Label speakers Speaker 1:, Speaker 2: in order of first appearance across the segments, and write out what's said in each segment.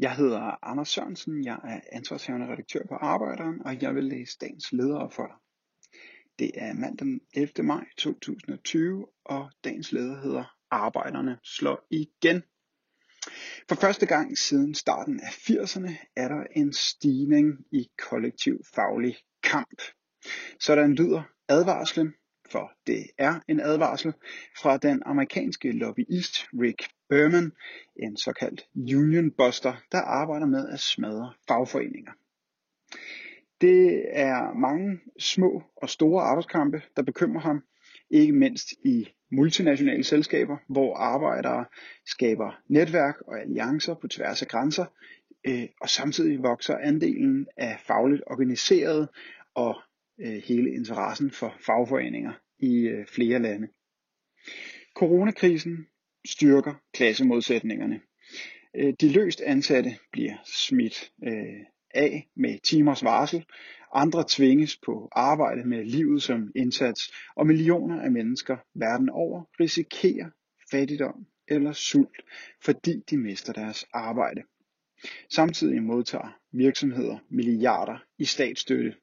Speaker 1: Jeg hedder Anders Sørensen, jeg er ansvarshavende redaktør på Arbejderen, og jeg vil læse dagens ledere for dig. Det er mandag den 11. maj 2020, og dagens leder hedder Arbejderne slår igen. For første gang siden starten af 80'erne er der en stigning i kollektiv faglig kamp. Sådan lyder advarslen, for det er en advarsel fra den amerikanske lobbyist Rick Berman, en såkaldt union buster, der arbejder med at smadre fagforeninger. Det er mange små og store arbejdskampe, der bekymrer ham, ikke mindst i multinationale selskaber, hvor arbejdere skaber netværk og alliancer på tværs af grænser, øh, og samtidig vokser andelen af fagligt organiserede og øh, hele interessen for fagforeninger i øh, flere lande. Coronakrisen styrker klassemodsætningerne. Øh, de løst ansatte bliver smidt øh, af med timers varsel, andre tvinges på arbejde med livet som indsats, og millioner af mennesker verden over risikerer fattigdom eller sult, fordi de mister deres arbejde. Samtidig modtager virksomheder milliarder i statsstøtte.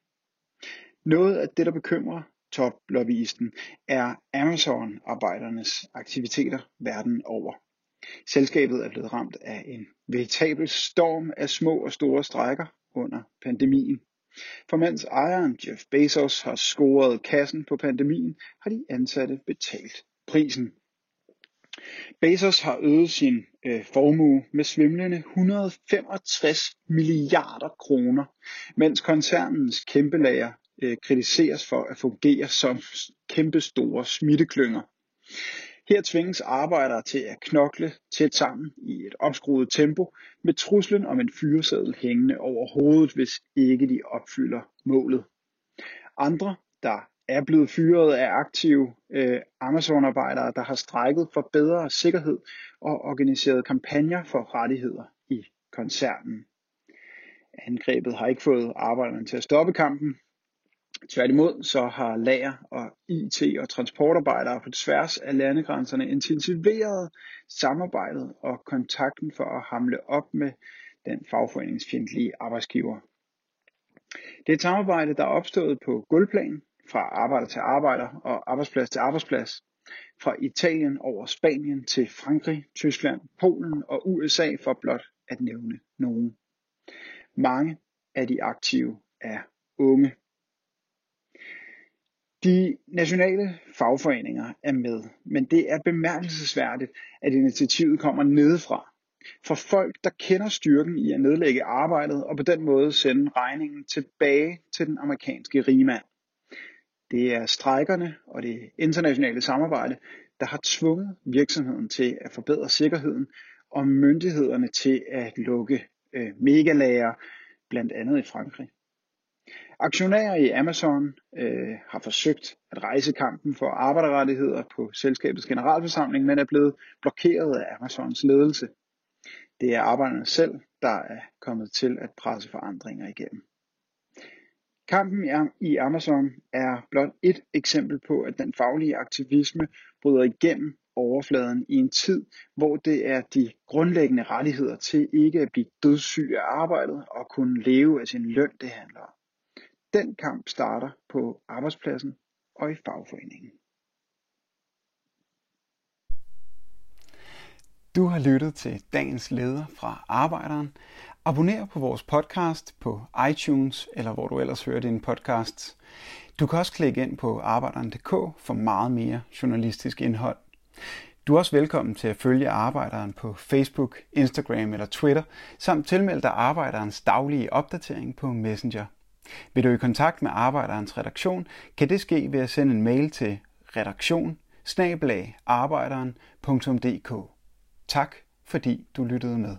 Speaker 1: Noget af det, der bekymrer toplobbyisten, er Amazon-arbejdernes aktiviteter verden over. Selskabet er blevet ramt af en veritabel storm af små og store strækker under pandemien. For mens ejeren Jeff Bezos har scoret kassen på pandemien, har de ansatte betalt prisen. Bezos har øget sin øh, formue med svimlende 165 milliarder kroner, mens koncernens kæmpelager øh, kritiseres for at fungere som kæmpestore smitteklynger. Her tvinges arbejdere til at knokle tæt sammen i et opskruet tempo med truslen om en fyreseddel hængende over hovedet, hvis ikke de opfylder målet. Andre, der er blevet fyret af aktive øh, Amazon-arbejdere, der har strækket for bedre sikkerhed og organiseret kampagner for rettigheder i koncernen. Angrebet har ikke fået arbejderne til at stoppe kampen, Tværtimod så har lager og IT og transportarbejdere på tværs af landegrænserne intensiveret samarbejdet og kontakten for at hamle op med den fagforeningsfjendtlige arbejdsgiver. Det er et samarbejde, der er opstået på gulvplan fra arbejder til arbejder og arbejdsplads til arbejdsplads. Fra Italien over Spanien til Frankrig, Tyskland, Polen og USA for blot at nævne nogen. Mange af de aktive er unge. De nationale fagforeninger er med, men det er bemærkelsesværdigt, at initiativet kommer nedefra. For folk, der kender styrken i at nedlægge arbejdet og på den måde sende regningen tilbage til den amerikanske rigmand. Det er strækkerne og det internationale samarbejde, der har tvunget virksomheden til at forbedre sikkerheden og myndighederne til at lukke øh, megalager, blandt andet i Frankrig. Aktionærer i Amazon øh, har forsøgt at rejse kampen for arbejderrettigheder på selskabets generalforsamling, men er blevet blokeret af Amazons ledelse. Det er arbejderne selv, der er kommet til at presse forandringer igennem. Kampen i Amazon er blot et eksempel på, at den faglige aktivisme bryder igennem overfladen i en tid, hvor det er de grundlæggende rettigheder til ikke at blive dødssyg af arbejdet og kunne leve af sin løn, det handler om. Den kamp starter på arbejdspladsen og i fagforeningen.
Speaker 2: Du har lyttet til dagens leder fra Arbejderen. Abonner på vores podcast på iTunes eller hvor du ellers hører din podcast. Du kan også klikke ind på arbejderen.dk for meget mere journalistisk indhold. Du er også velkommen til at følge Arbejderen på Facebook, Instagram eller Twitter, samt tilmelde dig Arbejderens daglige opdatering på Messenger. Vil du i kontakt med Arbejderens redaktion, kan det ske ved at sende en mail til redaktion Tak fordi du lyttede med.